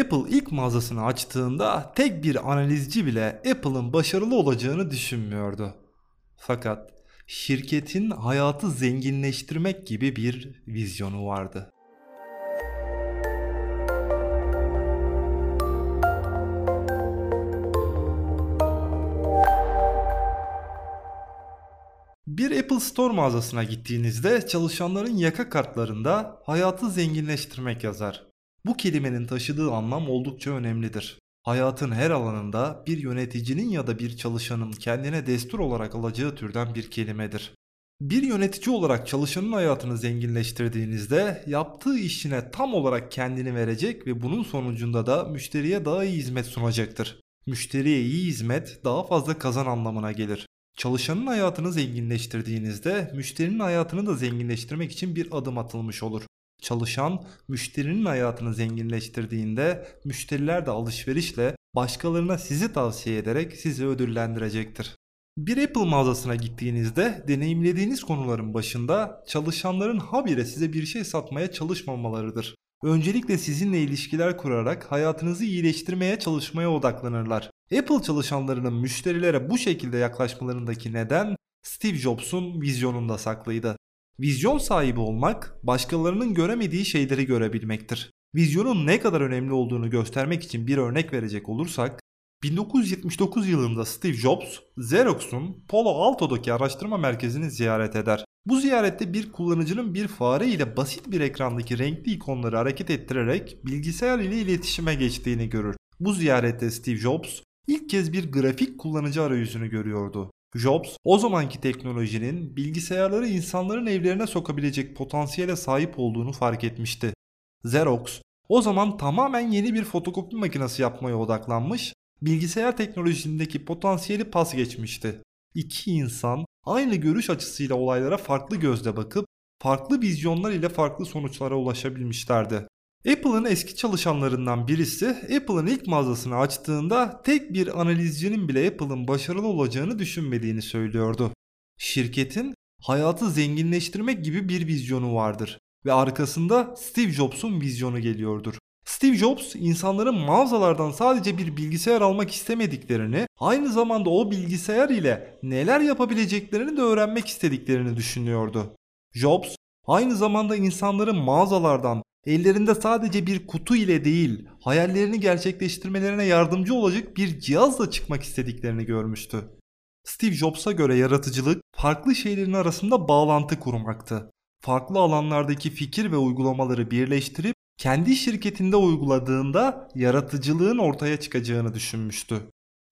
Apple ilk mağazasını açtığında tek bir analizci bile Apple'ın başarılı olacağını düşünmüyordu. Fakat şirketin hayatı zenginleştirmek gibi bir vizyonu vardı. Bir Apple Store mağazasına gittiğinizde çalışanların yaka kartlarında hayatı zenginleştirmek yazar. Bu kelimenin taşıdığı anlam oldukça önemlidir. Hayatın her alanında bir yöneticinin ya da bir çalışanın kendine destur olarak alacağı türden bir kelimedir. Bir yönetici olarak çalışanın hayatını zenginleştirdiğinizde yaptığı işine tam olarak kendini verecek ve bunun sonucunda da müşteriye daha iyi hizmet sunacaktır. Müşteriye iyi hizmet daha fazla kazan anlamına gelir. Çalışanın hayatını zenginleştirdiğinizde müşterinin hayatını da zenginleştirmek için bir adım atılmış olur. Çalışan müşterinin hayatını zenginleştirdiğinde müşteriler de alışverişle başkalarına sizi tavsiye ederek sizi ödüllendirecektir. Bir Apple mağazasına gittiğinizde deneyimlediğiniz konuların başında çalışanların habire size bir şey satmaya çalışmamalarıdır. Öncelikle sizinle ilişkiler kurarak hayatınızı iyileştirmeye çalışmaya odaklanırlar. Apple çalışanlarının müşterilere bu şekilde yaklaşmalarındaki neden Steve Jobs'un vizyonunda saklıydı. Vizyon sahibi olmak, başkalarının göremediği şeyleri görebilmektir. Vizyonun ne kadar önemli olduğunu göstermek için bir örnek verecek olursak, 1979 yılında Steve Jobs, Xerox'un Palo Alto'daki araştırma merkezini ziyaret eder. Bu ziyarette bir kullanıcının bir fare ile basit bir ekrandaki renkli ikonları hareket ettirerek bilgisayar ile iletişime geçtiğini görür. Bu ziyarette Steve Jobs ilk kez bir grafik kullanıcı arayüzünü görüyordu. Jobs o zamanki teknolojinin bilgisayarları insanların evlerine sokabilecek potansiyele sahip olduğunu fark etmişti. Xerox o zaman tamamen yeni bir fotokopi makinesi yapmaya odaklanmış, bilgisayar teknolojisindeki potansiyeli pas geçmişti. İki insan aynı görüş açısıyla olaylara farklı gözle bakıp farklı vizyonlar ile farklı sonuçlara ulaşabilmişlerdi. Apple'ın eski çalışanlarından birisi Apple'ın ilk mağazasını açtığında tek bir analizcinin bile Apple'ın başarılı olacağını düşünmediğini söylüyordu. Şirketin hayatı zenginleştirmek gibi bir vizyonu vardır ve arkasında Steve Jobs'un vizyonu geliyordur. Steve Jobs insanların mağazalardan sadece bir bilgisayar almak istemediklerini, aynı zamanda o bilgisayar ile neler yapabileceklerini de öğrenmek istediklerini düşünüyordu. Jobs aynı zamanda insanların mağazalardan ellerinde sadece bir kutu ile değil, hayallerini gerçekleştirmelerine yardımcı olacak bir cihazla çıkmak istediklerini görmüştü. Steve Jobs'a göre yaratıcılık farklı şeylerin arasında bağlantı kurmaktı. Farklı alanlardaki fikir ve uygulamaları birleştirip kendi şirketinde uyguladığında yaratıcılığın ortaya çıkacağını düşünmüştü.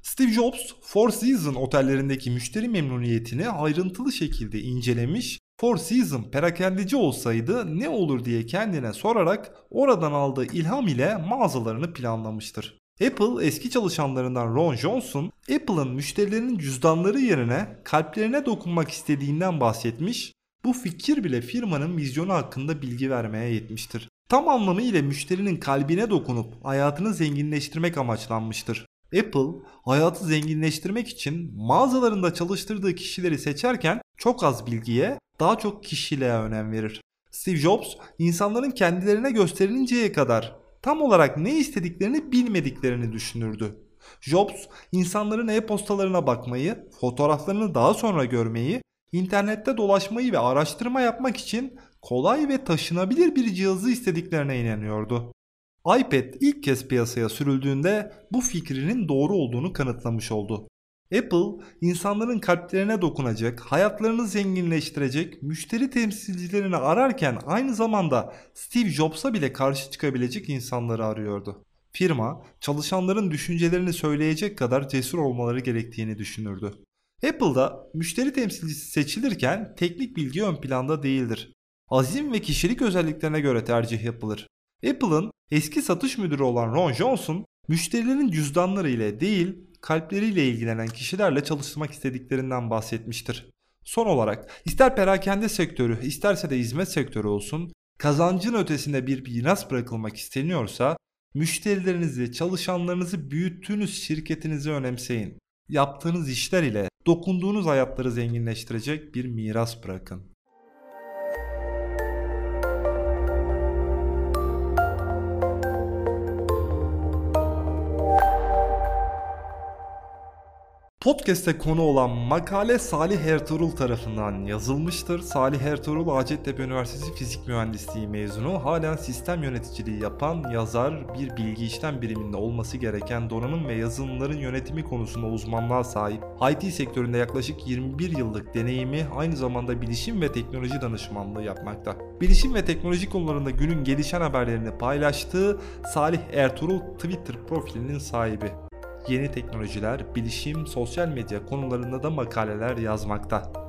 Steve Jobs, Four Seasons otellerindeki müşteri memnuniyetini ayrıntılı şekilde incelemiş, Four Seasons perakendeci olsaydı ne olur diye kendine sorarak oradan aldığı ilham ile mağazalarını planlamıştır. Apple eski çalışanlarından Ron Johnson, Apple'ın müşterilerinin cüzdanları yerine kalplerine dokunmak istediğinden bahsetmiş, bu fikir bile firmanın vizyonu hakkında bilgi vermeye yetmiştir. Tam anlamıyla müşterinin kalbine dokunup hayatını zenginleştirmek amaçlanmıştır. Apple hayatı zenginleştirmek için mağazalarında çalıştırdığı kişileri seçerken çok az bilgiye, daha çok kişiliğe önem verir. Steve Jobs insanların kendilerine gösterilinceye kadar tam olarak ne istediklerini bilmediklerini düşünürdü. Jobs insanların e-postalarına bakmayı, fotoğraflarını daha sonra görmeyi, internette dolaşmayı ve araştırma yapmak için kolay ve taşınabilir bir cihazı istediklerine inanıyordu. iPad ilk kez piyasaya sürüldüğünde bu fikrinin doğru olduğunu kanıtlamış oldu. Apple, insanların kalplerine dokunacak, hayatlarını zenginleştirecek, müşteri temsilcilerini ararken aynı zamanda Steve Jobs'a bile karşı çıkabilecek insanları arıyordu. Firma, çalışanların düşüncelerini söyleyecek kadar cesur olmaları gerektiğini düşünürdü. Apple'da müşteri temsilcisi seçilirken teknik bilgi ön planda değildir azim ve kişilik özelliklerine göre tercih yapılır. Apple'ın eski satış müdürü olan Ron Johnson, müşterilerin cüzdanları ile değil, kalpleriyle ilgilenen kişilerle çalışmak istediklerinden bahsetmiştir. Son olarak ister perakende sektörü isterse de hizmet sektörü olsun, kazancın ötesinde bir miras bırakılmak isteniyorsa müşterilerinizi, çalışanlarınızı büyüttüğünüz şirketinizi önemseyin. Yaptığınız işler ile dokunduğunuz hayatları zenginleştirecek bir miras bırakın. Podcast'te konu olan makale Salih Ertuğrul tarafından yazılmıştır. Salih Ertuğrul Hacettepe Üniversitesi Fizik Mühendisliği mezunu. Halen sistem yöneticiliği yapan yazar, bir bilgi işlem biriminde olması gereken donanım ve yazılımların yönetimi konusunda uzmanlığa sahip. IT sektöründe yaklaşık 21 yıllık deneyimi aynı zamanda bilişim ve teknoloji danışmanlığı yapmakta. Bilişim ve teknoloji konularında günün gelişen haberlerini paylaştığı Salih Ertuğrul Twitter profilinin sahibi yeni teknolojiler, bilişim, sosyal medya konularında da makaleler yazmakta.